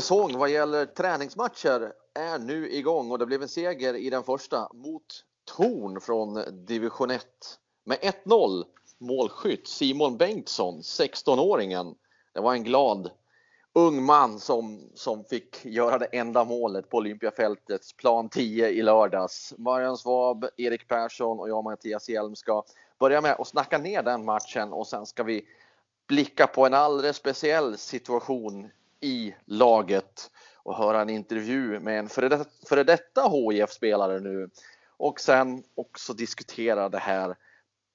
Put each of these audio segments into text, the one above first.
säsong vad gäller träningsmatcher är nu igång och det blev en seger i den första mot Torn från division 1 med 1-0 målskytt Simon Bengtsson, 16-åringen. Det var en glad ung man som, som fick göra det enda målet på Olympiafältets plan 10 i lördags. Marian Svab, Erik Persson och jag Mattias Hjelm ska börja med att snacka ner den matchen och sen ska vi blicka på en alldeles speciell situation i laget och höra en intervju med en före detta, före detta HIF-spelare nu och sen också diskutera det här,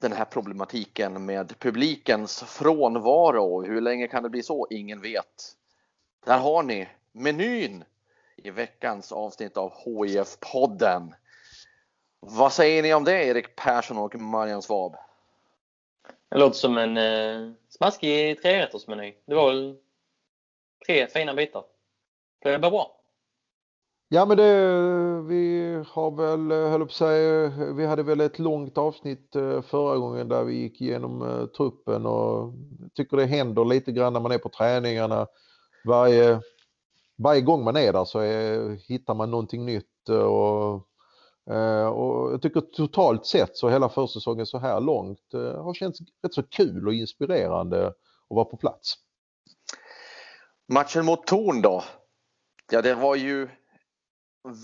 den här problematiken med publikens frånvaro. Hur länge kan det bli så? Ingen vet. Där har ni menyn i veckans avsnitt av HIF-podden. Vad säger ni om det Erik Persson och Marian Svab? Det låter som en eh, smaskig trerättersmeny. Det var väl tre fina bitar. Det blir bra. Ja men det, vi har väl, höll på att säga, vi hade väl ett långt avsnitt eh, förra gången där vi gick igenom eh, truppen och tycker det händer lite grann när man är på träningarna. Varje, varje gång man är där så är, hittar man någonting nytt eh, och, och jag tycker totalt sett så hela försäsongen så här långt har känts rätt så kul och inspirerande att vara på plats. Matchen mot Torn då? Ja, det var ju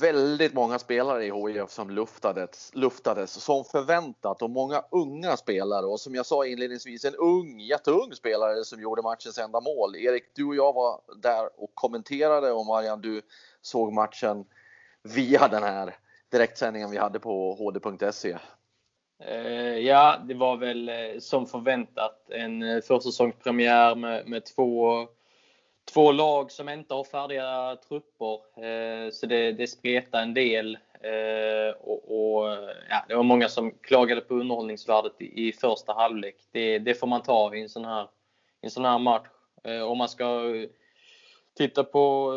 väldigt många spelare i HIF som luftades, luftades som förväntat och många unga spelare och som jag sa inledningsvis en ung, jätteung spelare som gjorde matchens enda mål. Erik, du och jag var där och kommenterade och Marian, du såg matchen via den här direktsändningen vi hade på hd.se. Eh, ja, det var väl eh, som förväntat en eh, försäsongspremiär med, med två två lag som inte har färdiga trupper. Eh, så det, det spretar en del. Eh, och, och, ja, det var många som klagade på underhållningsvärdet i, första halvlek. Det, det, får man ta i en sån här, en sån här match. Eh, om man ska titta på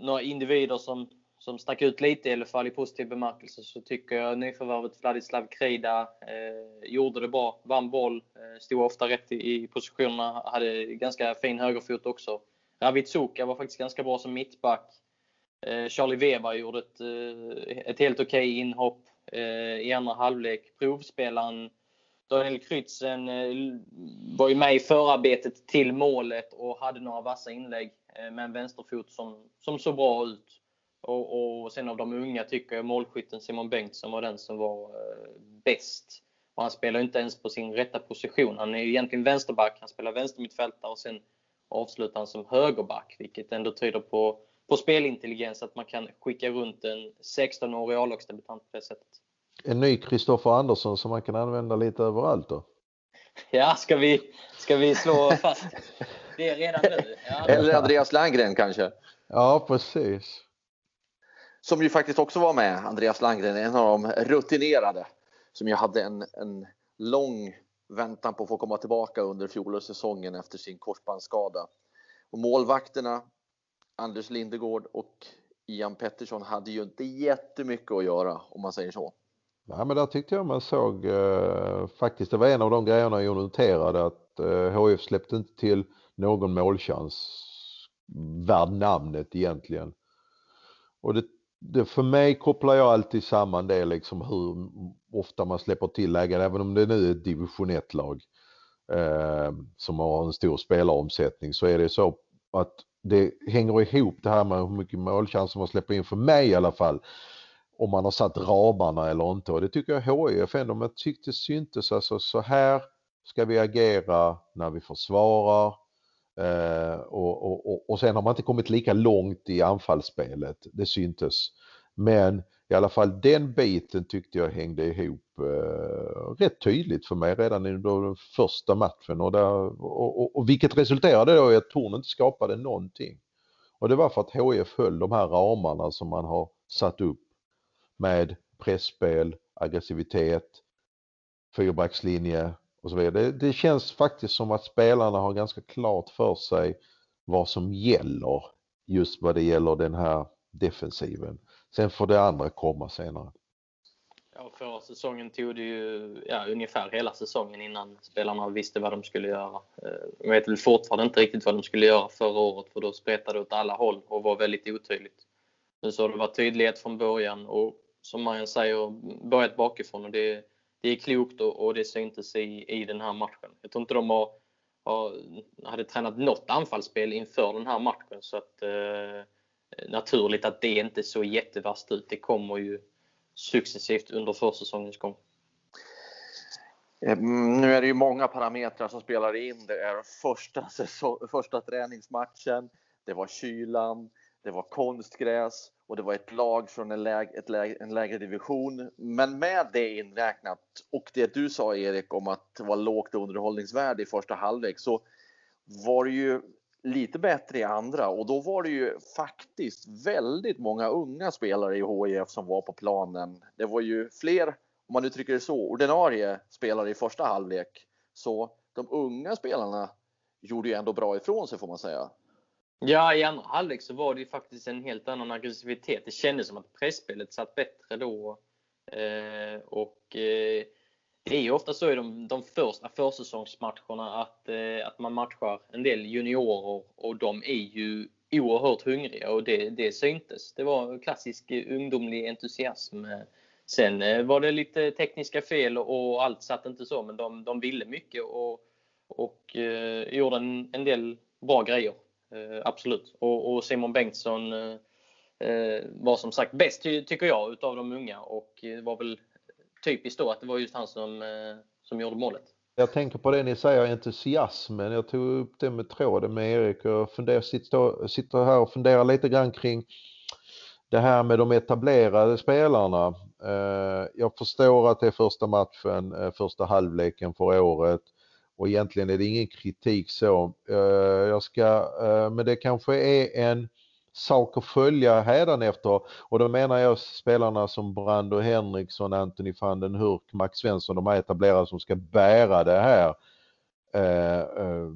några individer som, som stack ut lite i alla fall i positiv bemärkelse så tycker jag nyförvärvet Vladislav Krida eh, gjorde det bra. Vann boll, eh, stod ofta rätt i, i positionerna, hade ganska fin högerfot också. Ravid Suka var faktiskt ganska bra som mittback. Eh, Charlie Weber gjorde ett, eh, ett helt okej okay inhopp eh, i andra halvlek. Provspelaren Daniel Krytzen var ju med i förarbetet till målet och hade några vassa inlägg med en vänsterfot som, som såg bra ut. Och, och sen av de unga tycker jag målskytten Simon Bengtsson var den som var bäst. Och han spelar inte ens på sin rätta position. Han är ju egentligen vänsterback, han spelar vänstermittfältare och sen avslutar han som högerback, vilket ändå tyder på, på spelintelligens att man kan skicka runt en 16-årig A-lagsdebutant på det sättet. En ny Kristoffer Andersson som man kan använda lite överallt då? Ja, ska vi, ska vi slå fast det redan nu? Ja. Eller Andreas Landgren kanske? Ja, precis. Som ju faktiskt också var med, Andreas Landgren, en av de rutinerade. Som ju hade en, en lång väntan på att få komma tillbaka under fjolårssäsongen efter sin korsbandsskada. Och målvakterna Anders Lindegård och Ian Pettersson hade ju inte jättemycket att göra om man säger så. Nej men där tyckte jag man såg eh, faktiskt, det var en av de grejerna jag noterade att eh, HF släppte inte till någon målchans värd namnet egentligen. Och det det, för mig kopplar jag alltid samman det liksom hur ofta man släpper till lägen, även om det nu är ett division 1-lag eh, som har en stor spelaromsättning så är det så att det hänger ihop det här med hur mycket målchanser man släpper in, för mig i alla fall, om man har satt ramarna eller inte. Och det tycker jag HIF ändå, men tyckte syntes alltså så här ska vi agera när vi försvarar, Eh, och, och, och, och sen har man inte kommit lika långt i anfallsspelet, det syntes. Men i alla fall den biten tyckte jag hängde ihop eh, rätt tydligt för mig redan i den första matchen och, där, och, och, och vilket resulterade då i att Torn inte skapade någonting. Och det var för att HF höll de här ramarna som man har satt upp med pressspel, aggressivitet, fyrbackslinje och så vidare. Det, det känns faktiskt som att spelarna har ganska klart för sig vad som gäller just vad det gäller den här defensiven. Sen får det andra komma senare. Ja, förra säsongen tog det ju ja, ungefär hela säsongen innan spelarna visste vad de skulle göra. Eh, de vet väl fortfarande inte riktigt vad de skulle göra förra året för då spretade det åt alla håll och var väldigt otydligt. Nu så har det varit tydlighet från början och som Marian säger, börjat bakifrån och det, det är klokt och, och det syntes i, i den här matchen. Jag tror inte de har, har, hade tränat något anfallsspel inför den här matchen så att eh, Eh, naturligt att det inte såg jättevast ut. Det kommer ju successivt under försäsongens gång. Eh, mm, nu är det ju många parametrar som spelar in. Det är första, första träningsmatchen, det var kylan, det var konstgräs och det var ett lag från en, läg, ett läg, en lägre division. Men med det inräknat och det du sa Erik om att det var lågt underhållningsvärde i första halvlek så var det ju lite bättre i andra och då var det ju faktiskt väldigt många unga spelare i HIF som var på planen. Det var ju fler, om man uttrycker det så, ordinarie spelare i första halvlek. Så de unga spelarna gjorde ju ändå bra ifrån sig får man säga. Ja, i andra halvlek så var det ju faktiskt en helt annan aggressivitet. Det kändes som att pressspelet satt bättre då. Eh, och eh, det är ju ofta så i de, de första försäsongsmatcherna att, eh, att man matchar en del juniorer och de är ju oerhört hungriga och det, det syntes. Det var klassisk ungdomlig entusiasm. Sen eh, var det lite tekniska fel och allt satt inte så, men de, de ville mycket och, och eh, gjorde en, en del bra grejer. Eh, absolut. Och, och, Simon Bengtsson eh, eh var som sagt bäst tycker jag utav de unga och eh, var väl typiskt då att det var just han som, eh, som gjorde målet. Jag tänker på det ni säger, entusiasmen. Jag tog upp det med tråden med Erik och funderar, sitter, sitter här och funderar lite grann kring det här med de etablerade spelarna. Eh, jag förstår att det är första matchen, eh, första halvleken för året och egentligen är det ingen kritik så. Jag ska, men det kanske är en sak att följa hädanefter och då menar jag spelarna som Brando Henriksson, Anthony van den Hurk, Max Svensson, de här etablerade som ska bära det här. Eh, eh,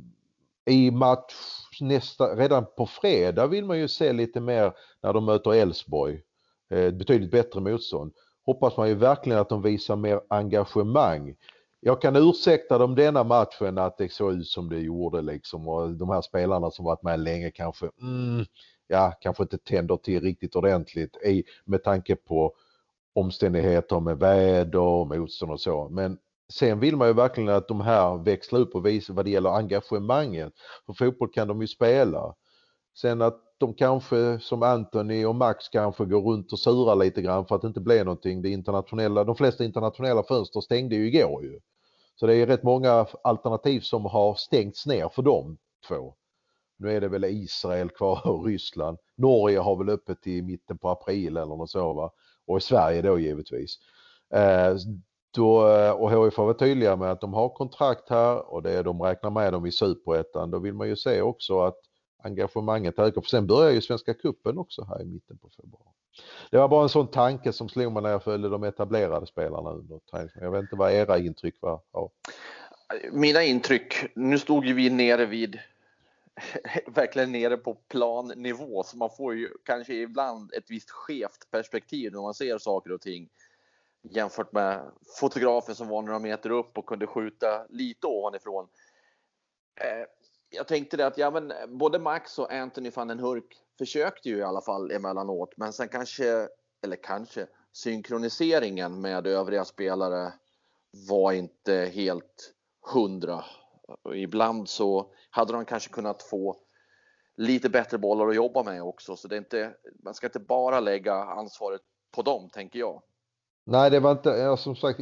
I match nästa, redan på fredag vill man ju se lite mer när de möter Elfsborg. Eh, betydligt bättre motstånd. Hoppas man ju verkligen att de visar mer engagemang. Jag kan ursäkta dem denna matchen att det såg ut som det gjorde liksom och de här spelarna som varit med länge kanske mm, ja, kanske inte tänder till riktigt ordentligt i, med tanke på omständigheter med väder och motstånd och så. Men sen vill man ju verkligen att de här växlar upp och visar vad det gäller engagemanget. För fotboll kan de ju spela. Sen att de kanske som Anthony och Max kanske går runt och surar lite grann för att det inte blir någonting. Det internationella, de flesta internationella fönster stängde ju igår ju. Så det är rätt många alternativ som har stängts ner för de två. Nu är det väl Israel kvar och Ryssland. Norge har väl öppet till mitten på april eller något så va. Och i Sverige då givetvis. Eh, då, eh, och HIF har varit tydliga med att de har kontrakt här och det de räknar med dem i superettan. Då vill man ju se också att engagemanget ökar. För sen börjar ju Svenska Kuppen också här i mitten på februari. Det var bara en sån tanke som slog mig när jag följde de etablerade spelarna under träningen. Jag vet inte vad era intryck var. Ja. Mina intryck, nu stod ju vi nere vid verkligen nere på plannivå så man får ju kanske ibland ett visst skevt perspektiv när man ser saker och ting jämfört med fotografen som var några meter upp och kunde skjuta lite ovanifrån. Eh, jag tänkte det att ja, men både Max och Anthony van den Hurk försökte ju i alla fall emellanåt, men sen kanske, eller kanske, synkroniseringen med övriga spelare var inte helt hundra. Ibland så hade de kanske kunnat få lite bättre bollar att jobba med också. Så det är inte, man ska inte bara lägga ansvaret på dem, tänker jag. Nej, det var inte, ja, som sagt,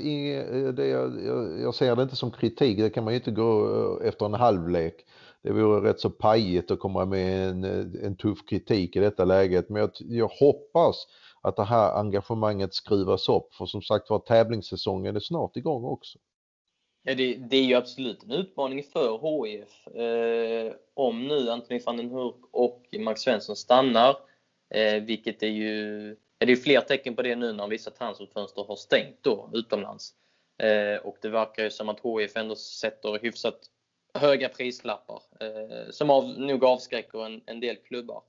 det, jag, jag, ser det inte som kritik. Det kan man ju inte gå eh, efter en halvlek. det vore rätt så pajigt att komma med en, eh, en tuff kritik i detta läget. Men jag, jag hoppas att det här engagemanget skruvas upp för som sagt var tävlingssäsongen är snart igång också. Ja, det, det, är ju absolut en utmaning för HIF. Eh, om nu Anthony van den Hurk och Max Svensson stannar, eh, vilket är ju är det är fler tecken på det nu när vissa transferfönster har stängt då utomlands. Eh, och det verkar ju som att HIF ändå sätter hyfsat höga prislappar eh, som av, nog avskräcker en, en del klubbar.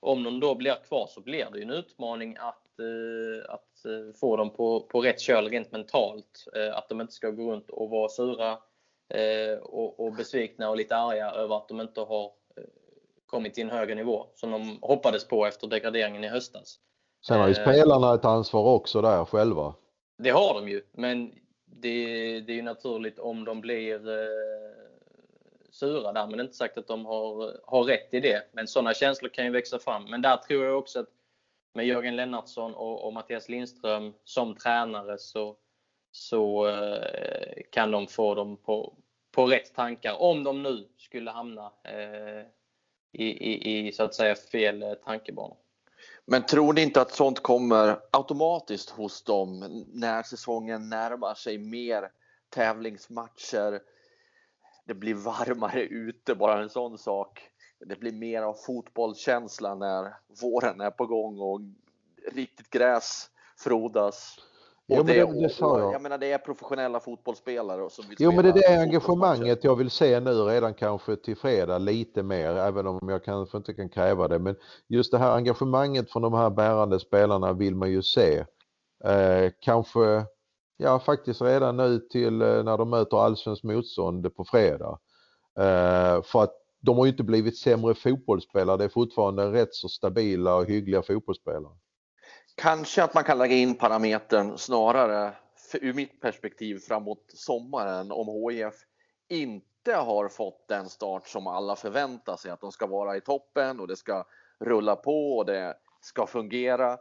Om de då blir kvar så blir det ju en utmaning att, att eh, få dem på, på rätt köl rent mentalt. Eh, att de inte ska gå runt och vara sura eh, och, och, besvikna och lite arga över att de inte har kommit till en högre nivå som de hoppades på efter degraderingen i höstas. Sen har ju spelarna ett ansvar också där själva. Det har de ju, men det, det är ju naturligt om de blir sura där, men inte sagt att de har, har rätt i det. Men sådana känslor kan ju växa fram. Men där tror jag också att med Jörgen Lennartsson och, och Mattias Lindström som tränare så, så eh, kan de få dem på, på rätt tankar. Om de nu skulle hamna eh, i, i, i, så att säga fel eh, tankebanor. Men tror ni inte att sånt kommer automatiskt hos dem när säsongen närmar sig mer tävlingsmatcher? det blir varmare ute, bara en sån sak. Det blir mer av fotbollskänsla när våren är på gång och riktigt gräs frodas. Och jo, det, det, det sa jag. jag menar det är professionella fotbollsspelare som vill Jo men det är det engagemanget jag vill se nu redan kanske till fredag lite mer även om jag kanske inte kan kräva det men just det här engagemanget från de här bärande spelarna vill man ju se. Eh, kanske ja faktiskt redan nu till eh, när de möter allsvenskt motstånd på fredag. Eh, för att de har ju inte blivit sämre fotbollsspelare, det är fortfarande rätt så stabila och hyggliga fotbollsspelare. Kanske att man kan lägga in parametern snarare ur mitt perspektiv framåt sommaren om HIF inte har fått den start som alla förväntar sig att de ska vara i toppen och det ska rulla på och det ska fungera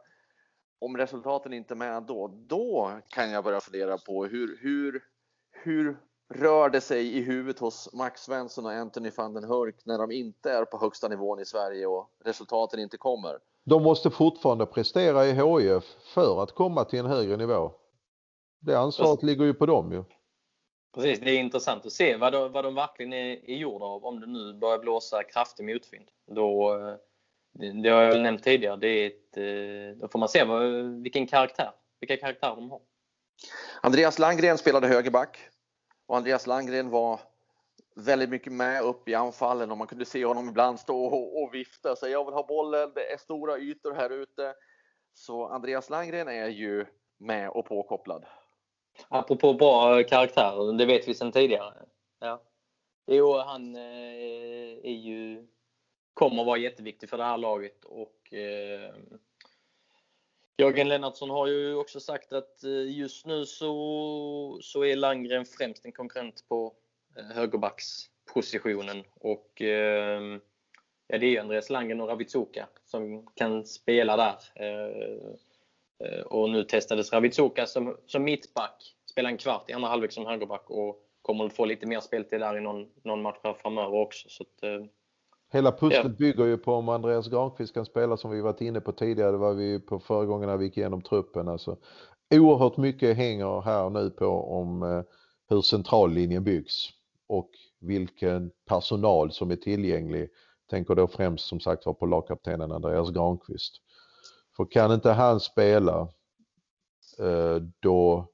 om resultaten inte är med då, då kan jag börja fundera på hur, hur, hur rör det sig i huvudet hos Max Svensson och Anthony van den Hurk när de inte är på högsta nivån i Sverige och resultaten inte kommer? De måste fortfarande prestera i HIF för att komma till en högre nivå. Det ansvaret ligger ju på dem ju. Precis, det är intressant att se vad de, vad de verkligen är, är gjorda av om det nu börjar blåsa kraftig motvind. Då, eh, det har jag nämnt tidigare. Det är ett, eh, då får man se vad, vilken karaktär, vilka karaktärer de har. Andreas Landgren spelade högerback och Andreas Landgren var väldigt mycket med upp i anfallen och man kunde se honom ibland stå och, och vifta och säga jag vill ha bollen, det är stora ytor här ute. Så Andreas Landgren är ju med och påkopplad. Apropå bra karaktär, det vet vi sedan tidigare. Ja. Jo, han eh, är ju kommer vara jätteviktig för det här laget. Och, eh, Jörgen Lennartsson har ju också sagt att eh, just nu så, så är Landgren främst en konkurrent på eh, högerbackspositionen. Och eh, ja, det är Andreas Landgren och Ravitsoka som kan spela där. Eh, eh, och nu testades Ravitsoka som, som mittback, spela en kvart i andra halvlek som högerback och kommer att få lite mer speltid där i någon, någon match framöver också. Så att, Hela pusslet ja. bygger ju på om Andreas Granqvist kan spela som vi varit inne på tidigare. Det var vi på förra gången när vi gick igenom truppen. Alltså, oerhört mycket hänger här nu på om eh, hur centrallinjen byggs och vilken personal som är tillgänglig. Tänker då främst som sagt var på lagkaptenen Andreas Granqvist. För kan inte han spela eh, då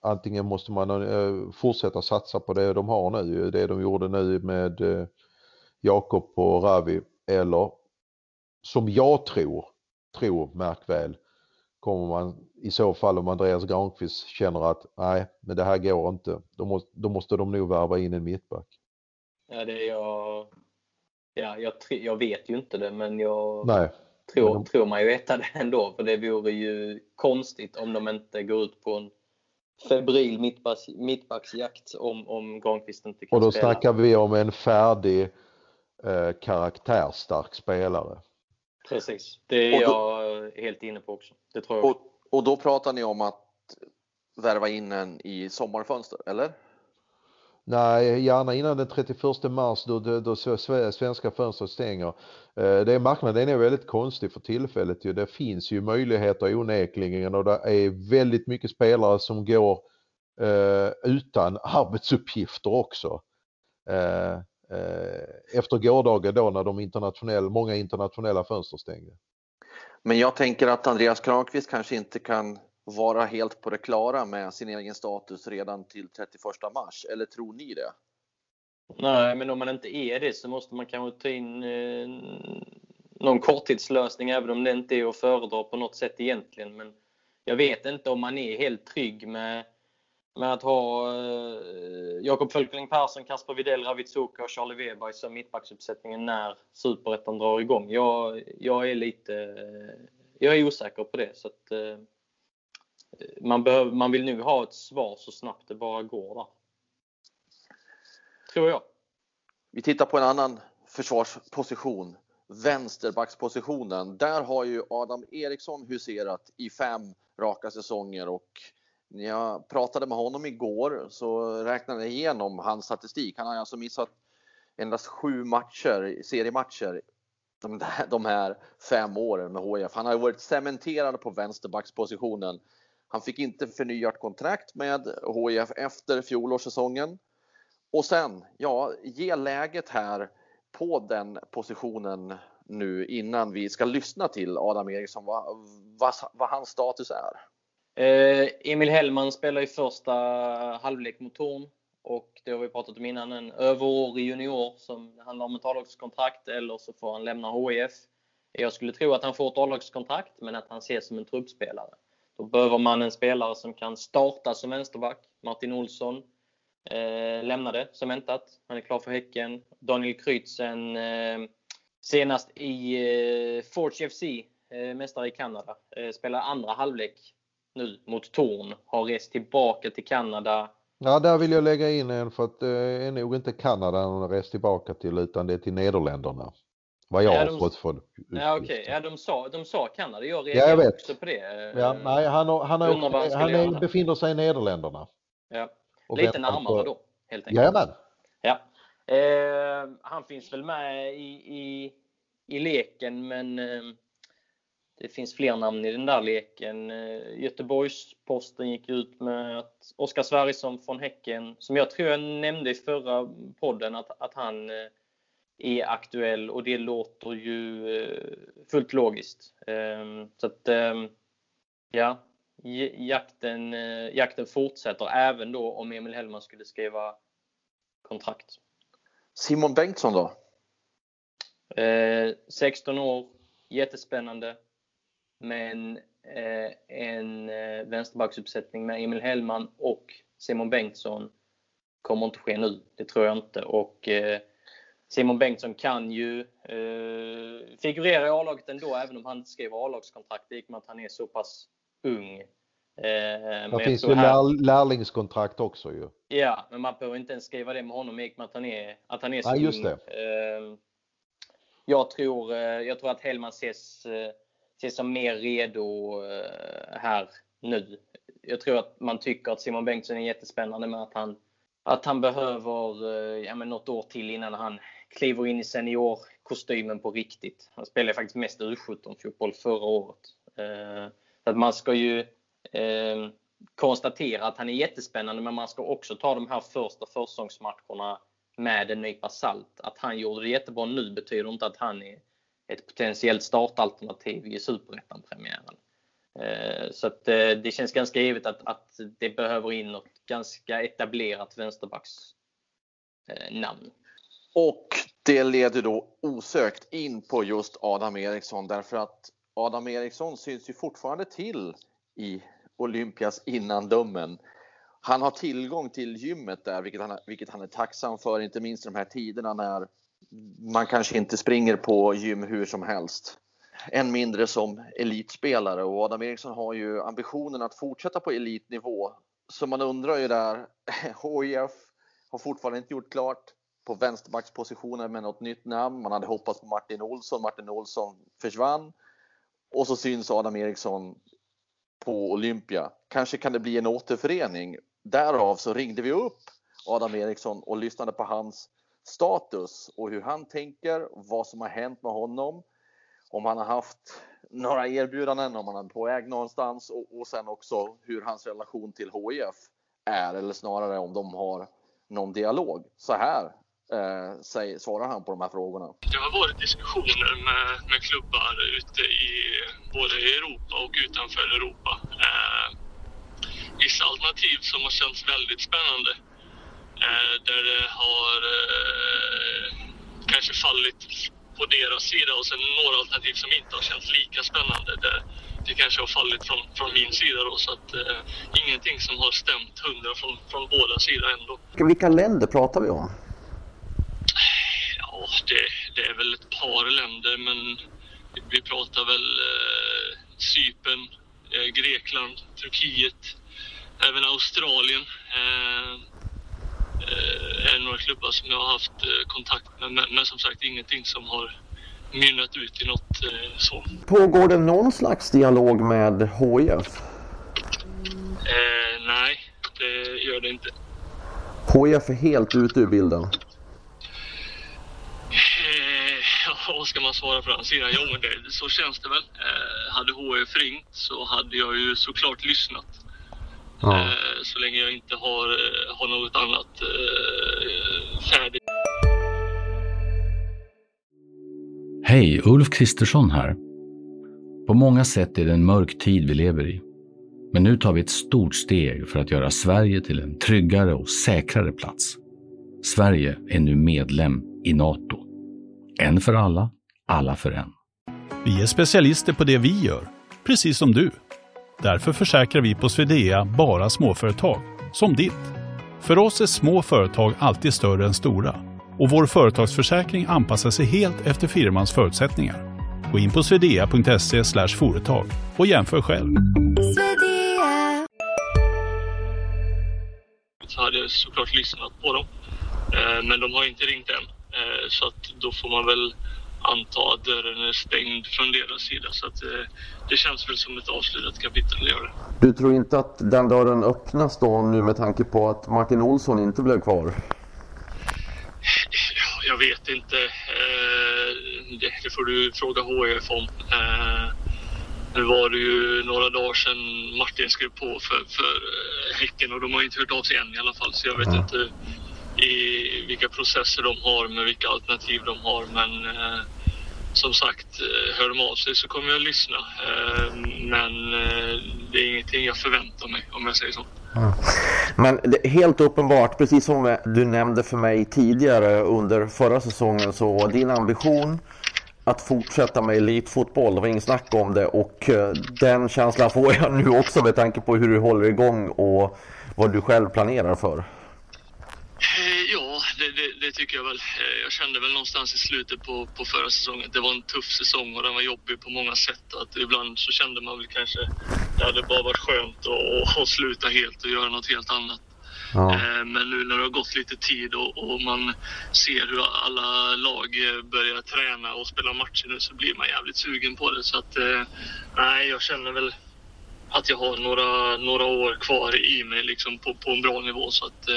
antingen måste man eh, fortsätta satsa på det de har nu, det de gjorde nu med Jakob och Ravi eller som jag tror, tror märk väl, kommer man i så fall om Andreas Granqvist känner att nej, men det här går inte, då måste, då måste de nog värva in en mittback. Ja, det är jag. Ja, jag, jag vet ju inte det, men jag nej, tror, de... tror man ju veta det ändå. För det vore ju konstigt om de inte går ut på en febril mittbacks, mittbacksjakt om, om Granqvist inte kan spela. Och då spela. snackar vi om en färdig eh, karaktärstark spelare. Precis, det är då, jag helt inne på också. Det tror jag. Och, och då pratar ni om att värva in en i sommarfönster, eller? Nej, gärna innan den 31 mars då, då, då svenska fönstret stänger. Eh, det är marknaden är väldigt konstig för tillfället. Det finns ju möjligheter onekligen och det är väldigt mycket spelare som går eh, utan arbetsuppgifter också. Eh, eh, efter gårdagen då när de internationella, många internationella fönster stängde. Men jag tänker att Andreas Kranqvist kanske inte kan vara helt på det klara med sin egen status redan till 31 mars, eller tror ni det? Nej, men om man inte är det så måste man kanske ta in eh, någon korttidslösning, även om det inte är att föredra på något sätt egentligen. Men jag vet inte om man är helt trygg med, med att ha eh, Jakob Fölkling Persson, Kasper Widell, Ravitsuka och Charlie Weber som mittbacksuppsättningen när Superettan drar igång. Jag, jag är lite eh, jag är osäker på det. Så att, eh, man, behöver, man vill nu ha ett svar så snabbt det bara går. Där. Tror jag. Vi tittar på en annan försvarsposition. Vänsterbackspositionen. Där har ju Adam Eriksson huserat i fem raka säsonger och när jag pratade med honom igår så räknade jag igenom hans statistik. Han har alltså missat endast sju matcher, seriematcher de här fem åren med HIF. Han har varit cementerad på vänsterbackspositionen. Han fick inte förnyat kontrakt med HIF efter fjolårssäsongen. Och sen, ja, ge läget här på den positionen nu innan vi ska lyssna till Adam Eriksson vad, vad, vad hans status är. Eh, Emil Hellman spelar i första halvlek mot Torn och det har vi pratat om innan, en överårig junior som handlar om ett A-lagskontrakt eller så får han lämna HIF. Jag skulle tro att han får ett A-lagskontrakt men att han ses som en truppspelare. Då behöver man en spelare som kan starta som vänsterback. Martin Olsson eh, lämnade som väntat. Han är klar för Häcken. Daniel Krytzen eh, senast i eh, Forge FC, eh, mästare i Kanada, eh, spelar andra halvlek nu mot Torn. Har rest tillbaka till Kanada Ja, där vill jag lägga in en för att det eh, är nog inte Kanada han har rest tillbaka till utan det är till Nederländerna. Vad jag ja, har fått för Ja. Okay. Ja, de sa, de sa Kanada. Jag reagerade ja, jag också på det. Ja, nej, han, har, han, har, han, han är, befinner sig i Nederländerna. Ja. Lite närmare på... då, helt enkelt. Jajamän. Ja. Eh, han finns väl med i, i, i leken, men eh, det finns fler namn i den där leken. Eh, Göteborgs-Posten gick ut med att Oskar Sverrisson från Häcken, som jag tror jag nämnde i förra podden, att, att han eh, är aktuell och det låter ju eh, fullt logiskt. Ehm, så att, ehm, ja, jakten, jakten fortsätter även då om Emil Hellman skulle skriva kontrakt. Simon Bengtsson då? 16 år, jättespännande. Men eh, en eh, vänsterbacksuppsättning med Emil Hellman och Simon Bengtsson kommer inte ske nu. Det tror jag inte. Och eh, Simon Bengtsson kan ju eh, figurera i A-laget ändå, även om han inte skriver A-lagskontrakt i och med att han är så pass ung. Eh, det finns ju här... lärlingskontrakt också ju. Ja, men man behöver inte ens skriva det med honom i och med att han är, att han är så just ung. Det. Eh, jag, tror, eh, jag tror att Hellman ses eh, ses som mer redo eh, här nu. Jag tror att man tycker att Simon Bengtsson är jättespännande men att han, att han behöver eh, ja, men något år till innan han kliver in i seniorkostymen på riktigt. Han spelade faktiskt mest U17-fotboll förra året. Eh, så att man ska ju ehm, konstatera att han är jättespännande men man ska också ta de här första försäsongsmatcherna med en nypa salt. Att han gjorde det jättebra nu betyder inte att han är ett potentiellt startalternativ i Superettan-premiären. Eh, så att eh, det känns ganska givet att, att det behöver in något ganska etablerat vänsterbacksnamn. Eh, Och det leder då osökt in på just Adam Eriksson därför att Adam Eriksson syns ju fortfarande till i Olympias innandömen. Han har tillgång till gymmet där, vilket han, vilket han är tacksam för, inte minst i de här tiderna när man kanske inte springer på gym hur som helst. Än mindre som elitspelare och Adam Eriksson har ju ambitionen att fortsätta på elitnivå. Så man undrar ju där, HIF har fortfarande inte gjort klart på vänsterbackspositionen med något nytt namn. Man hade hoppats på Martin Olsson, Martin Olsson försvann. Och så syns Adam Eriksson på Olympia. Kanske kan det bli en återförening. Därav så ringde vi upp Adam Eriksson och lyssnade på hans status och hur han tänker, vad som har hänt med honom, om han har haft några erbjudanden, om han är på väg någonstans och, och sen också hur hans relation till HIF är eller snarare om de har någon dialog. Så här eh, säger, svarar han på de här frågorna. Det har varit diskussioner med, med klubbar ute i både Europa och utanför Europa. Eh, vissa alternativ som har känts väldigt spännande. Eh, där det har eh, kanske fallit på deras sida och sen några alternativ som inte har känts lika spännande. Där det kanske har fallit från, från min sida då, så att eh, ingenting som har stämt hundra från, från båda sidor ändå. Vilka länder pratar vi om? Ja, det, det är väl ett par länder, men vi pratar väl eh, Cypern, eh, Grekland, Turkiet, även Australien. Eh, eh, är några klubbar som jag har haft eh, kontakt med, men, men som sagt ingenting som har mynnat ut i något eh, så. Pågår det någon slags dialog med HIF? Eh, nej, det gör det inte. HIF är helt ute ur bilden. Eh, ja, vad ska man svara på den sidan? Jo, men det, så känns det väl. Eh, hade HIF ringt så hade jag ju såklart lyssnat. Ja. Eh, så länge jag inte har, eh, har något annat eh, färdigt. Hej, Ulf Kristersson här. På många sätt är det en mörk tid vi lever i. Men nu tar vi ett stort steg för att göra Sverige till en tryggare och säkrare plats. Sverige är nu medlem i Nato. En för alla, alla för en. Vi är specialister på det vi gör, precis som du. Därför försäkrar vi på Swedea bara småföretag, som ditt. För oss är små företag alltid större än stora och vår företagsförsäkring anpassar sig helt efter firmans förutsättningar. Gå in på swedea.se företag och jämför själv. Så hade jag såklart lyssnat på dem. Eh, men de har inte ringt än. Eh, så att då får man väl anta att dörren är stängd från deras sida. Så att eh, det känns väl som ett avslutat kapitel, gör det. Du tror inte att den dörren öppnas då nu med tanke på att Martin Olsson inte blev kvar? Ja, Jag vet inte. Eh, Det, får du fråga HIF om. Eh, Nu var det ju några dagar sedan Martin skrev på för, för Häcken och de har inte hört av sig än i alla fall. Så jag vet inte i vilka processer de har med vilka alternativ de har. Men eh, som sagt, eh, hör de av sig så kommer jag lyssna. Eh, men eh, det är ingenting jag förväntar mig om jag säger så. Men det är helt uppenbart, precis som du nämnde för mig tidigare under förra säsongen, så din ambition att fortsätta med elitfotboll, det var inget snack om det och den känslan får jag nu också med tanke på hur du håller igång och vad du själv planerar för. Ja, det, det, tycker jag väl. Eh, Jag kände väl någonstans i slutet på, på förra säsongen att det var en tuff säsong och den var jobbig på många sätt. Att ibland så kände man väl kanske det hade bara varit skönt att, att sluta helt och göra något helt annat. Ja. Eh, Men nu när det har gått lite tid och, och man ser hur alla lag eh, börjar träna och spela matcher nu så blir man jävligt sugen på det. Så att, nej, jag känner väl att jag har några, några år kvar i mig liksom på, på en bra nivå. Så att,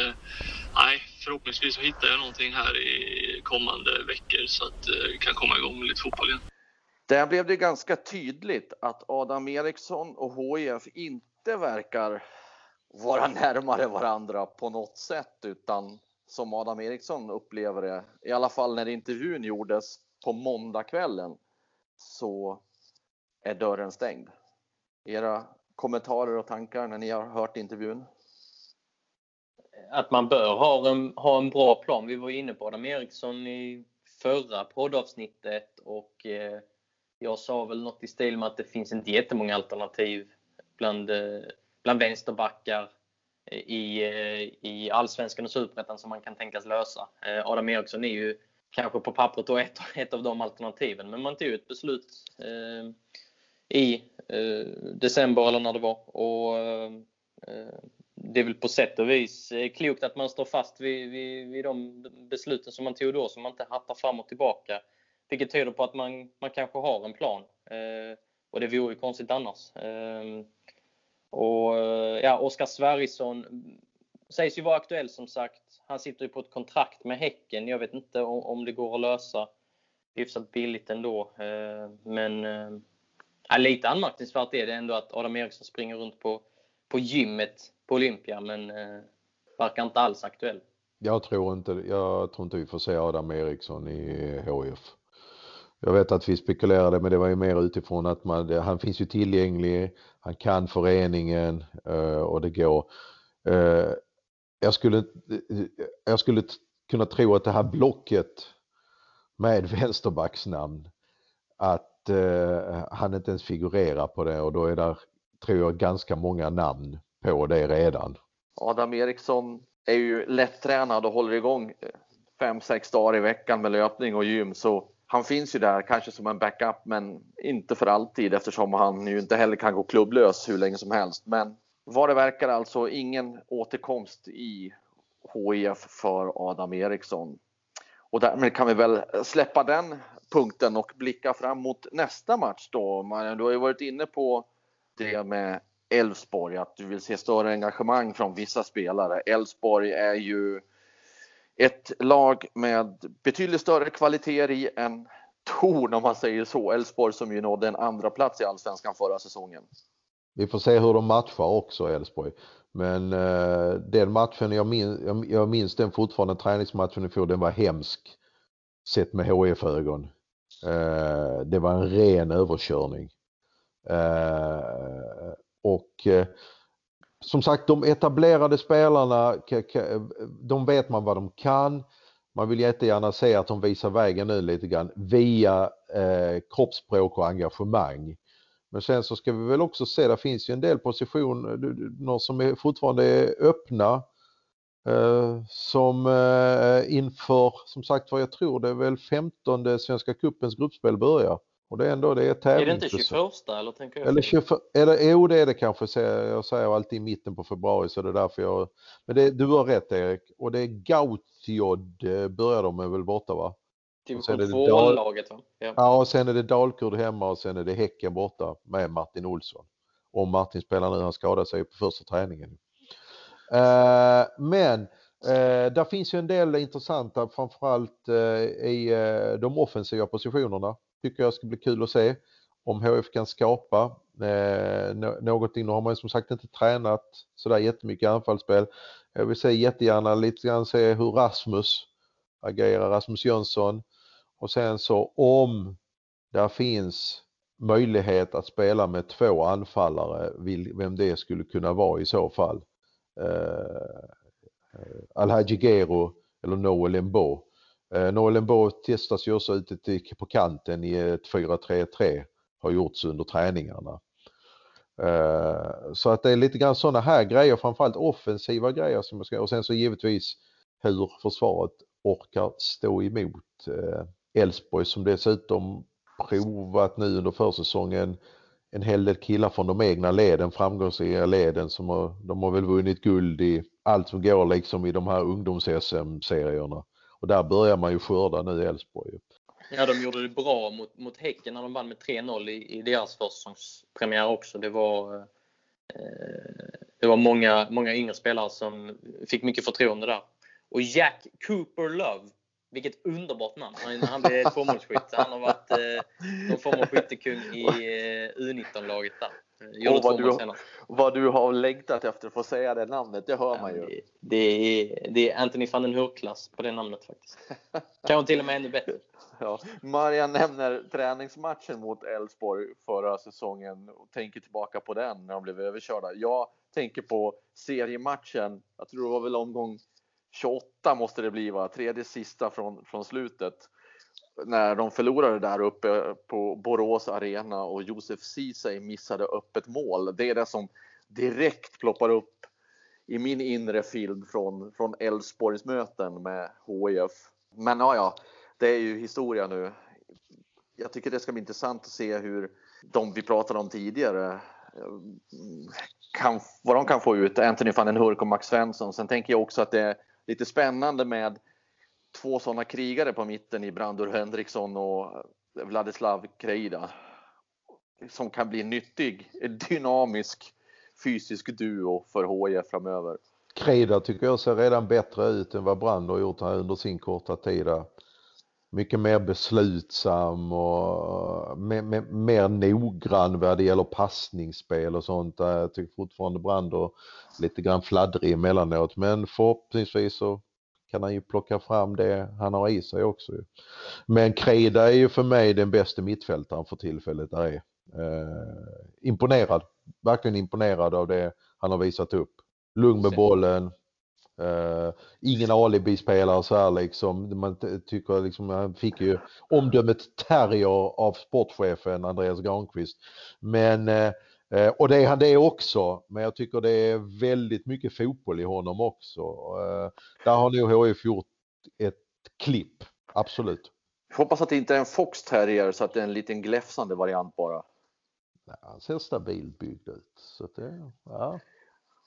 nej, förhoppningsvis så hittar jag någonting här i kommande veckor så att eh, vi kan komma igång med lite fotboll igen. Där blev det ganska tydligt att Adam Eriksson och HIF inte verkar vara närmare varandra på något sätt utan som Adam Eriksson upplever det, i alla fall när intervjun gjordes på måndagskvällen så är dörren stängd. Era kommentarer och tankar när ni har hört intervjun? Att man bör ha en, ha en bra plan. Vi var inne på Adam Eriksson i förra poddavsnittet och eh, jag sa väl något i stil med att det finns inte jättemånga alternativ bland, eh, bland vänsterbackar i, eh, i allsvenskan och superettan som man kan tänkas lösa. Eh, Adam Eriksson är ju kanske på pappret då ett, ett av de alternativen men man tog ett beslut eh, i eh, december eller när det var och eh, eh det är väl på sätt och vis eh, klokt att man står fast vid, vid, vid de besluten som man tog då, så man inte hattar fram och tillbaka. Vilket tyder på att man, man kanske har en plan. Eh, och det vore ju konstigt annars. Ehm, eh, och ja, Oskar Sverrisson sägs ju vara aktuell som sagt. Han sitter ju på ett kontrakt med Häcken. Jag vet inte om, om det går att lösa hyfsat billigt ändå. Eh, men eh, lite anmärkningsvärt är det ändå att Adam Eriksson springer runt på, på gymmet på Olympia, men eh, verkar inte alls aktuell. Jag tror inte, jag tror inte vi får se Adam Eriksson i HIF. Jag vet att vi spekulerade men det var ju mer utifrån att man, han finns ju tillgänglig, han kan föreningen eh, och det går. Eh, jag skulle, jag skulle kunna tro att det här blocket med vänsterbacksnamn att eh, han inte ens figurerar på det och då är det, tror jag, ganska många namn på det redan. Adam Eriksson är ju lättränad och håller igång eh, fem, sex dagar i veckan med löpning och gym så han finns ju där kanske som en backup men inte för alltid eftersom han ju inte heller kan gå klubblös hur länge som helst. Men vad det verkar alltså ingen återkomst i HIF för Adam Eriksson. Och därmed kan vi väl släppa den punkten och blicka fram mot nästa match då. Du har ju varit inne på det med Elfsborg, att du vill se större engagemang från vissa spelare. Elfsborg är ju ett lag med betydligt större kvaliteter i än Torn om man säger så. Elfsborg som ju nådde en andra plats i Allsvenskan förra säsongen. Vi får se hur de matchar också Elfsborg. Men eh, den matchen, jag, minns. jag, jag minns den fortfarande, träningsmatchen i fjol, den var hemsk. Sett med HIF-ögon. Eh, det var en ren överkörning. Eh, och eh, som sagt, de etablerade spelarna, de vet man vad de kan. Man vill jättegärna se att de visar vägen nu lite grann via eh, kroppsspråk och engagemang. Men sen så ska vi väl också se, det finns ju en del positioner som är fortfarande är öppna. Eh, som eh, inför, som sagt var jag tror det är väl 15 Svenska cupens gruppspel börjar. Och det är ändå det är tävlings... Är det inte 21 eller tänker jag? Eller 21, eller jo det är det kanske, jag säger alltid i mitten på februari så det är därför jag... Men det, du har rätt Erik. Och det är Gautjod eh, börjar de med väl borta va? Division 2-laget va? Ja. ja, och sen är det Dalkurd hemma och sen är det Häcken borta med Martin Olsson. Om Martin spelar nu, han skadade sig på första träningen. Uh, men uh, där finns ju en del intressanta framförallt uh, i uh, de offensiva positionerna. Tycker jag ska bli kul att se om HF kan skapa eh, någonting. Nu har man ju som sagt inte tränat sådär jättemycket anfallsspel. Jag vill se jättegärna lite grann se hur Rasmus agerar, Rasmus Jönsson. Och sen så om där finns möjlighet att spela med två anfallare, vem det skulle kunna vara i så fall. Eh, eh Alhaji Gero eller Noel Embo. Eh, Noel testas ju också ute på kanten i ett 4-3-3, har gjorts under träningarna. Eh, så att det är lite grann sådana här grejer, framförallt offensiva grejer som jag ska, och sen så givetvis hur försvaret orkar stå emot eh, Elfsborg som dessutom provat nu under försäsongen en hel del killar från de egna leden, framgångsrika leden som har, de har väl vunnit guld i allt som går liksom i de här ungdoms-SM-serierna. Och där börjar man ju skörda nu i Elfsborg. Ja, de gjorde det bra mot, mot Häcken när de vann med 3-0 i, i deras försäsongspremiär också. Det var, eh, det var många, många yngre spelare som fick mycket förtroende där. Och Jack Cooper Love vilket underbart namn. Han, han blev tvåmålsskytt. Han har varit eh, någon form av skyttekung i eh, U19-laget där. Gjorde vad, du, vad du har längtat efter att få säga det namnet, det hör ja, man ju. Det, det, är, det är Anthony van den Hurklass på det namnet faktiskt. Kanske till och med ännu bättre. Ja. Marian nämner träningsmatchen mot Elfsborg förra säsongen och tänker tillbaka på den när de blev överkörda. Jag tänker på seriematchen, jag tror det var väl omgång 28 måste det bli va, tredje sista från, från slutet. När de förlorade där uppe på Borås arena och Josef Ceesay missade öppet mål. Det är det som direkt ploppar upp i min inre field från, från Elfsborgs möten med HIF. Men ja, ja, det är ju historia nu. Jag tycker det ska bli intressant att se hur de vi pratade om tidigare eh, kan, vad de kan få ut, Anthony van den Hurk och Max Svensson. Sen tänker jag också att det är lite spännande med två sådana krigare på mitten i Brandur Henriksson och Vladislav Kreida som kan bli nyttig, dynamisk, fysisk duo för HIF framöver. Krejda tycker jag ser redan bättre ut än vad Brandur har gjort här under sin korta tid där. Mycket mer beslutsam och mer, mer, mer noggrann vad det gäller passningsspel och sånt. Jag tycker fortfarande Brandur lite grann fladdrig emellanåt men förhoppningsvis så kan han ju plocka fram det han har i sig också. Men Kreda är ju för mig den bästa mittfältaren för tillfället där är. Eh, imponerad, verkligen imponerad av det han har visat upp. Lugn med bollen, Uh, ingen alibi-spelare så här liksom. Man tycker liksom, han fick ju omdömet terrier av sportchefen Andreas Granqvist. Men, uh, och det är han det också, men jag tycker det är väldigt mycket fotboll i honom också. Uh, där har nog HIF gjort ett klipp, absolut. Jag hoppas att det inte är en Fox Terrier så att det är en liten gläfsande variant bara. Ja, han ser stabilt byggd ut. Så det, ja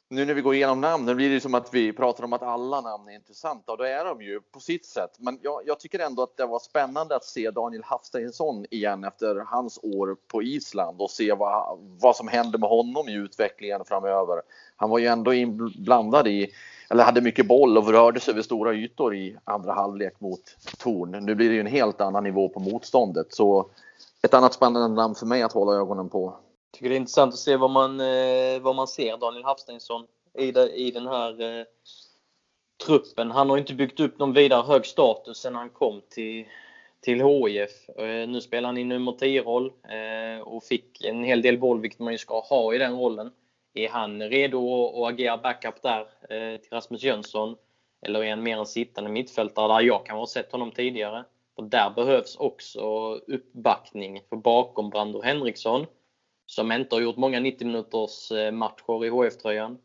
nu när vi går igenom namnen blir det som att vi pratar om att alla namn är intressanta och det är de ju på sitt sätt. Men jag, jag tycker ändå att det var spännande att se Daniel Hafsteinsson igen efter hans år på Island och se vad, vad som händer med honom i utvecklingen framöver. Han var ju ändå inblandad i, eller hade mycket boll och rörde sig över stora ytor i andra halvlek mot Torn. Nu blir det ju en helt annan nivå på motståndet så ett annat spännande namn för mig att hålla ögonen på tycker det är intressant att se vad man, eh, vad man ser Daniel Hafsteinsson i, i den här eh, truppen. Han har inte byggt upp någon vidare hög status sen han kom till, till HIF. Eh, nu spelar han i nummer 10-roll eh, och fick en hel del boll, vilket man ju ska ha i den rollen. Är han redo att agera backup där eh, till Rasmus Jönsson? Eller är han mer en sittande mittfältare där jag kan ha sett honom tidigare? Och där behövs också uppbackning för bakom Brando Henriksson som inte har gjort många 90 minuters eh, matcher i HF-tröjan.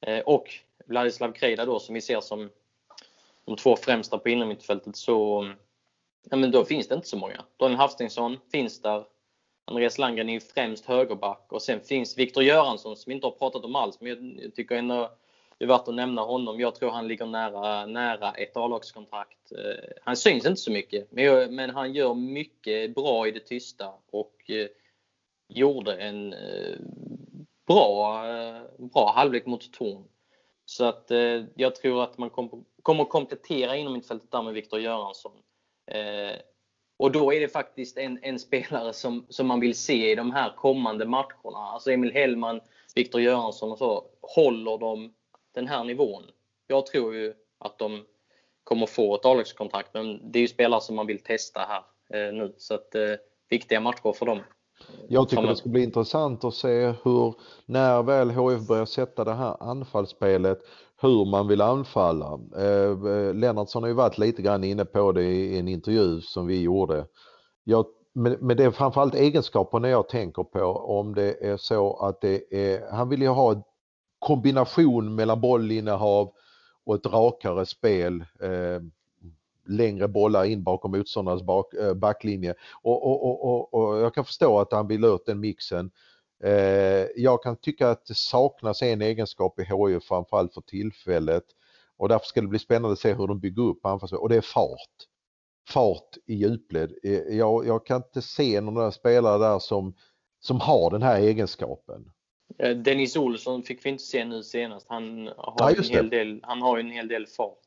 Eh, och Vladislav Krejda då som vi ser som de två främsta på innermittfältet så ja, men då finns det inte så många. Daniel Hafstingsson finns där. Andreas Landgren är främst högerback och sen finns Viktor Göransson som vi inte har pratat om alls men jag tycker ändå det är värt att nämna honom. Jag tror han ligger nära, nära ett A-lagskontrakt. Eh, han syns inte så mycket men han gör mycket bra i det tysta och gjorde en eh, bra, eh, bra halvlek mot Torn. Så att eh, jag tror att man kommer komplettera inom mittfältet där med Viktor Göransson. Eh, och då är det faktiskt en, en, spelare som, som man vill se i de här kommande matcherna. Alltså Emil Hellman, Viktor Göransson och så. Håller de den här nivån? Jag tror ju att de kommer få ett a men det är ju spelare som man vill testa här nu. Så att viktiga matcher för dem. Jag tycker det ska bli intressant att se hur, när väl HF börjar sätta det här anfallsspelet, hur man vill anfalla. Eh, Lennartsson har ju varit lite grann inne på det i en intervju som vi gjorde. Jag, men, det är framförallt egenskaperna jag tänker på om det är så att det är, han vill ju ha en kombination mellan bollinnehav och ett rakare spel. Eh, längre bollar in bakom motståndarnas bak, äh, backlinje. Och, och, och, och, jag kan förstå att han vill ut den mixen. Eh, jag kan tycka att det saknas en egenskap i HIF framförallt för tillfället och därför ska det bli spännande att se hur de bygger upp anfallsspelet och det är fart. Fart i djupled. Eh, jag, jag kan inte se några spelare där som, som har den här egenskapen. Eh, Dennis Olsson fick vi inte se nu senast. Han har, ja, en, hel del, han har en hel del fart.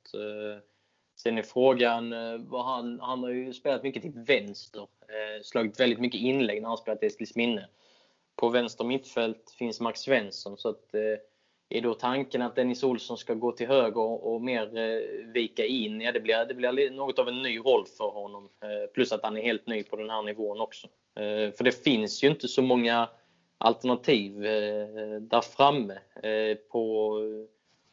Sen är frågan, eh, vad han, han har ju spelat mycket till vänster. Eh, slagit väldigt mycket inlägg när han spelat i Eskilsminne. På vänster mittfält finns Max Svensson. Så att, eh, är då tanken att Dennis Olsson ska gå till höger och mer eh, vika in? Ja, det blir, det blir något av en ny roll för honom. Eh, plus att han är helt ny på den här nivån också. Eh, för det finns ju inte så många alternativ eh, där framme eh, på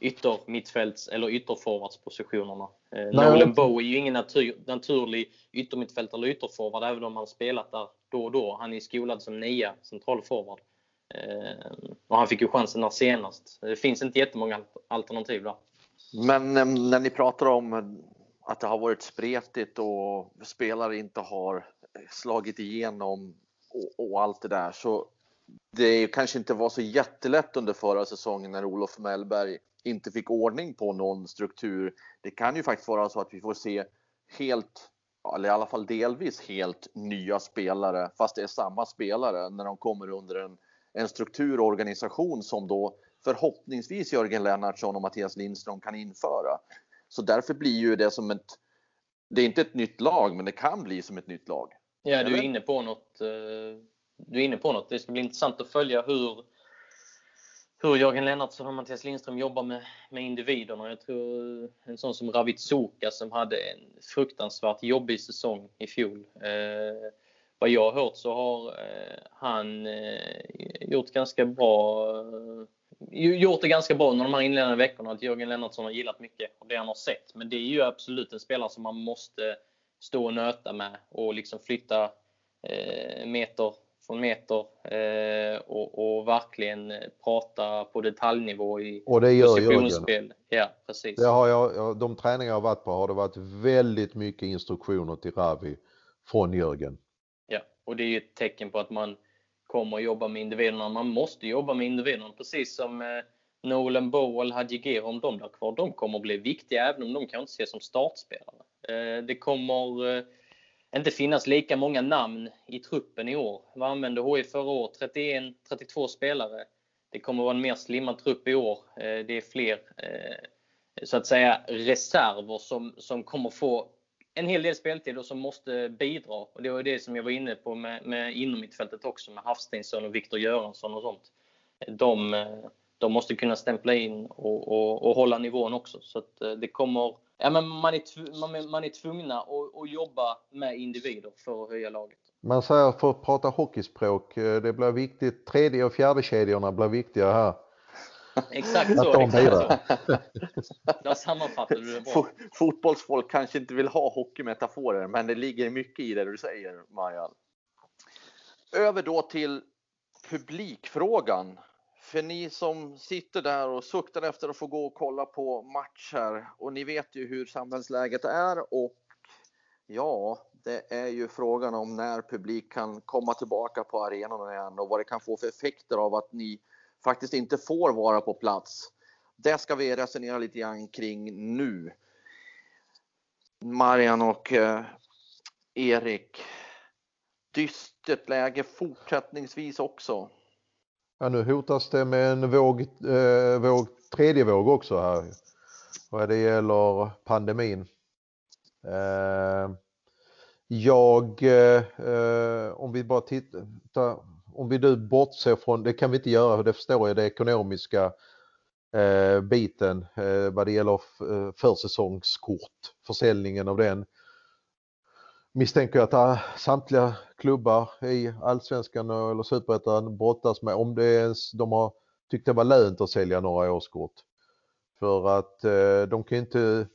yttermittfälts eller ytterforwardspositionerna. Eh, Nolan Bow är ju ingen natur, naturlig yttermittfältare eller ytterforward även om han spelat där då och då. Han är skolad som nia centralforward. Eh, och han fick ju chansen där senast. Det finns inte jättemånga alternativ där. Men eh, när ni pratar om att det har varit spretigt och spelare inte har slagit igenom och, och allt det där så det kanske inte var så jättelätt under förra säsongen när Olof Mellberg inte fick ordning på någon struktur. Det kan ju faktiskt vara så att vi får se helt, eller i alla fall delvis helt nya spelare, fast det är samma spelare när de kommer under en, en struktur och organisation som då förhoppningsvis Jörgen Lennartsson och Mattias Lindström kan införa. Så därför blir ju det som ett, det är inte ett nytt lag, men det kan bli som ett nytt lag. Ja, du är inne på något. Eh, du är inne på något. Det ska bli intressant att följa hur, hur Jörgen Lennartsson och Mattias Lindström jobbar med, med individerna. Jag tror eh, en sån som Ravid Soka som hade en fruktansvärt jobbig säsong i fjol. Eh, vad jag har hört så har eh, han eh, gjort ganska bra eh, gjort det ganska bra under de här inledande veckorna. Att Jörgen Lennartsson har gillat mycket av det han har sett. Men det är ju absolut en spelare som man måste stå och nöta med och liksom flytta eh, meter från meter eh, och, och, verkligen prata på detaljnivå i och det gör positionsspel. Ja, precis. Det har jag, de träningar jag varit på har det varit väldigt mycket instruktioner till Ravi från Jörgen. Ja, och det är ju ett tecken på att man kommer jobba med individerna. Man måste jobba med individerna precis som eh, Nolan Bowl, Hadji Gere, om de där kvar. De kommer bli viktiga även om de kan inte ses som startspelare. Eh, det kommer eh, inte finnas lika många namn i truppen i år. Vad använde HIF förra året? 31, 32 spelare. Det kommer vara en mer slimmad trupp i år. Eh, det är fler eh, så att säga reserver som, som kommer få en hel del speltid och som måste bidra. Och det var det som jag var inne på med, med inom mittfältet också med Hafsteinsson och Viktor Göransson och sånt. De, eh, de måste kunna stämpla in och, och, och hålla nivån också. Så att det kommer, ja, men man, är, man, man är tvungna att, att jobba med individer för att höja laget. Man säger för att prata hockeyspråk, eh, det blir viktigt, tredje och fjärde kedjorna blir viktiga här. Exakt så. exakt så. Där sammanfattade du det bra. Fotbollsfolk kanske inte vill ha hockeymetaforer, men det ligger mycket i det du säger, Marian. Över då till publikfrågan. För ni som sitter där och suktar efter att få gå och kolla på match här och ni vet ju hur samhällsläget är och ja, det är ju frågan om när publik kan komma tillbaka på arenan igen och vad det kan få för effekter av att ni faktiskt inte får vara på plats. Det ska vi resonera lite grann kring nu. Marian och eh, Erik. Dystert läge fortsättningsvis också. Ja, nu hotas det med en våg, eh, våg, tredje våg också här. Vad det gäller pandemin. Eh, jag, eh, om vi bara tittar, om vi nu bortser från, det kan vi inte göra, det förstår jag, det ekonomiska eh, biten eh, vad det gäller eh, försäsongskort, försäljningen av den. Misstänker jag att ah, samtliga klubbar i allsvenskan eller superettan brottas med om det ens de har tyckt det var lönt att sälja några årskort. För att eh, de kan inte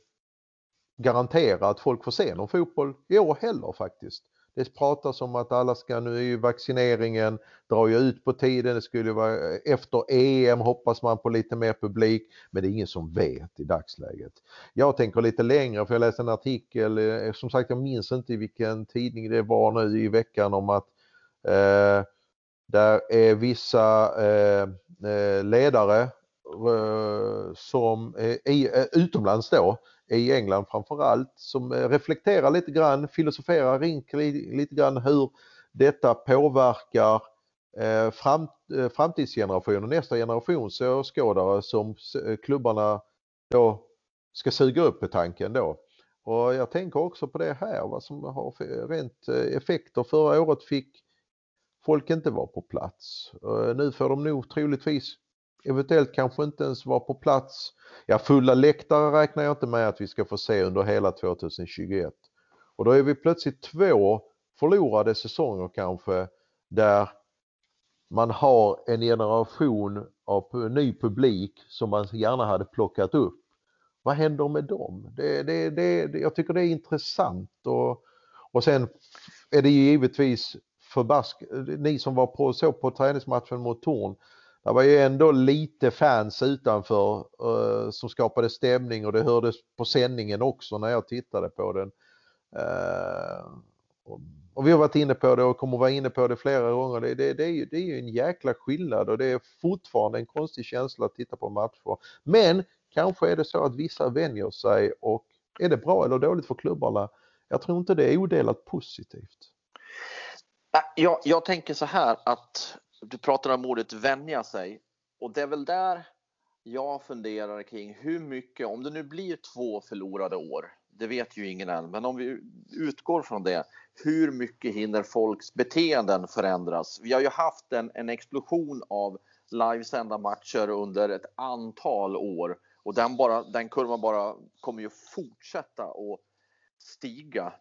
garantera att folk får se någon fotboll i år heller faktiskt. Det pratas om att alla ska, nu är ju vaccineringen, drar ju ut på tiden, det skulle vara eh, efter EM hoppas man på lite mer publik, men det är ingen som vet i dagsläget. Jag tänker lite längre för jag läste en artikel, eh, som sagt jag minns inte i vilken tidning det var nu i veckan om att eh, där är vissa eh, eh ledare eh, som i, utomlands då i England framförallt som eh, reflekterar lite grann, filosoferar lite grann hur detta påverkar eh, fram, eh, framtidsgenerationen, nästa generations åskådare som klubbarna då ska suga upp i tanken då. Och jag tänker också på det här, vad som har rent effekter. Förra året fick folk inte vara på plats. Nu får de nog troligtvis eventuellt kanske inte ens vara på plats. Ja, fulla läktare räknar jag inte med att vi ska få se under hela 2021. Och då är vi plötsligt två förlorade säsonger kanske där man har en generation av ny publik som man gärna hade plockat upp. Vad händer med dem? Det, det, det, jag tycker det är intressant och, och sen är det givetvis förbask, ni som var på, så på träningsmatchen mot Torn, det var ju ändå lite fans utanför uh, som skapade stämning och det hördes på sändningen också när jag tittade på den. Uh, och, och, vi har varit inne på det och kommer vara inne på det flera gånger. Det, det, det, är ju, det är ju en jäkla skillnad och det är fortfarande en konstig känsla att titta på matcher. Men kanske är det så att vissa vänjer sig och är det bra eller dåligt för klubbarna? Jag tror inte det är odelat positivt. Jag, jag tänker så här att du pratar om ordet vänja sig och det är väl där jag funderar kring hur mycket, om det nu blir två förlorade år, det vet ju ingen än, men om vi utgår från det, hur mycket hinner folks beteenden förändras? Vi har ju haft en, en explosion av livesända matcher under ett antal år och den, bara, den kurvan bara kommer ju fortsätta att stiga.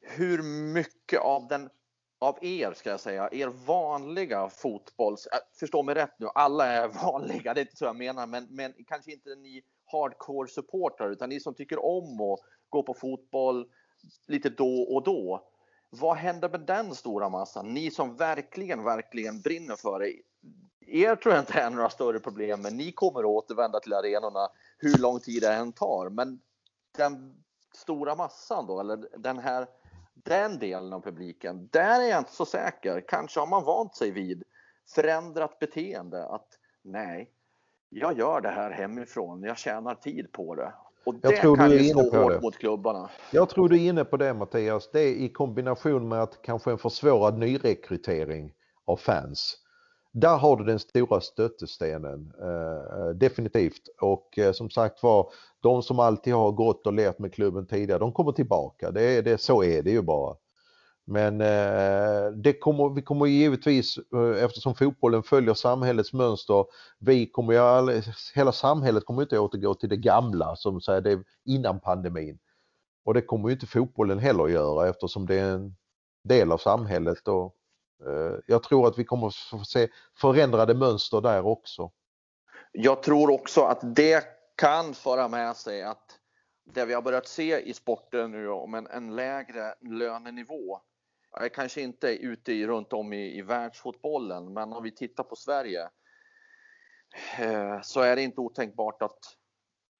Hur mycket av den av er ska jag säga, er vanliga fotbolls, äh, förstå mig rätt nu, alla är vanliga, det är inte så jag menar, men, men kanske inte ni hardcore supportrar utan ni som tycker om att gå på fotboll lite då och då. Vad händer med den stora massan? Ni som verkligen, verkligen brinner för det. Er tror jag inte är några större problem, men ni kommer att återvända till arenorna hur lång tid det än tar. Men den stora massan då, eller den här den delen av publiken, där är jag inte så säker. Kanske har man vant sig vid förändrat beteende att nej, jag gör det här hemifrån, jag tjänar tid på det. Och det jag tror kan ju slå hårt det. mot klubbarna. Jag tror du är inne på det Mattias. Det är i kombination med att kanske en försvårad nyrekrytering av fans. Där har du den stora stötestenen. Eh, eh, definitivt och eh, som sagt var de som alltid har gått och levt med klubben tidigare de kommer tillbaka. Det är, det, så är det ju bara. Men eh, det kommer, vi kommer givetvis eh, eftersom fotbollen följer samhällets mönster. Vi kommer ju all, hela samhället kommer inte återgå till det gamla som säger det innan pandemin. Och det kommer ju inte fotbollen heller göra eftersom det är en del av samhället och Eh, jag tror att vi kommer att få se förändrade mönster där också. Jag tror också att det kan föra med sig att det vi har börjat se i sporten nu om en, en lägre lönenivå, är kanske inte ute i, runt om i, i världsfotbollen, men om vi tittar på Sverige eh, så är det inte otänkbart att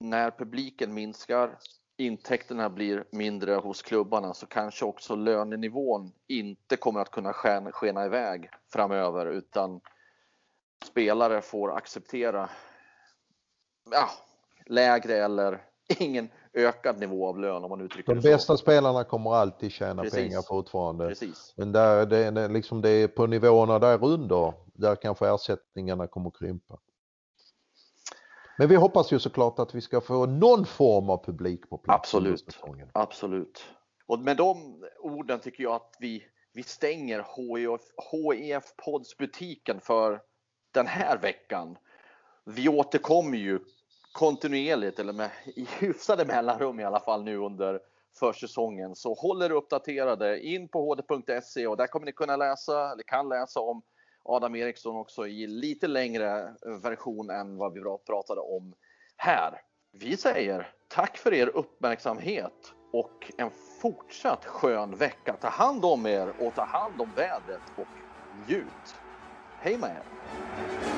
när publiken minskar intäkterna blir mindre hos klubbarna så kanske också lönenivån inte kommer att kunna skena, iväg framöver utan spelare får acceptera ja, lägre eller ingen ökad nivå av lön om man uttrycker De det så. De bästa spelarna kommer alltid tjäna Precis. pengar fortfarande. Precis. Men där, det, det, liksom det är på nivåerna där under där kanske ersättningarna kommer krympa. Men vi hoppas ju såklart att vi ska få någon form av publik på plats. Absolut. Absolut. Och med de orden tycker jag att vi, vi stänger HIF, HIF Pods butiken för den här veckan. Vi återkommer ju kontinuerligt eller med i hyfsade mellanrum i alla fall nu under försäsongen. Så håll er uppdaterade in på hd.se och där kommer ni kunna läsa eller kan läsa om Adam Eriksson också i lite längre eh, version än vad vi pratade om här. Vi säger tack för er uppmärksamhet och en fortsatt skön vecka. Ta hand om er och ta hand om vädret och njut. Hej med er!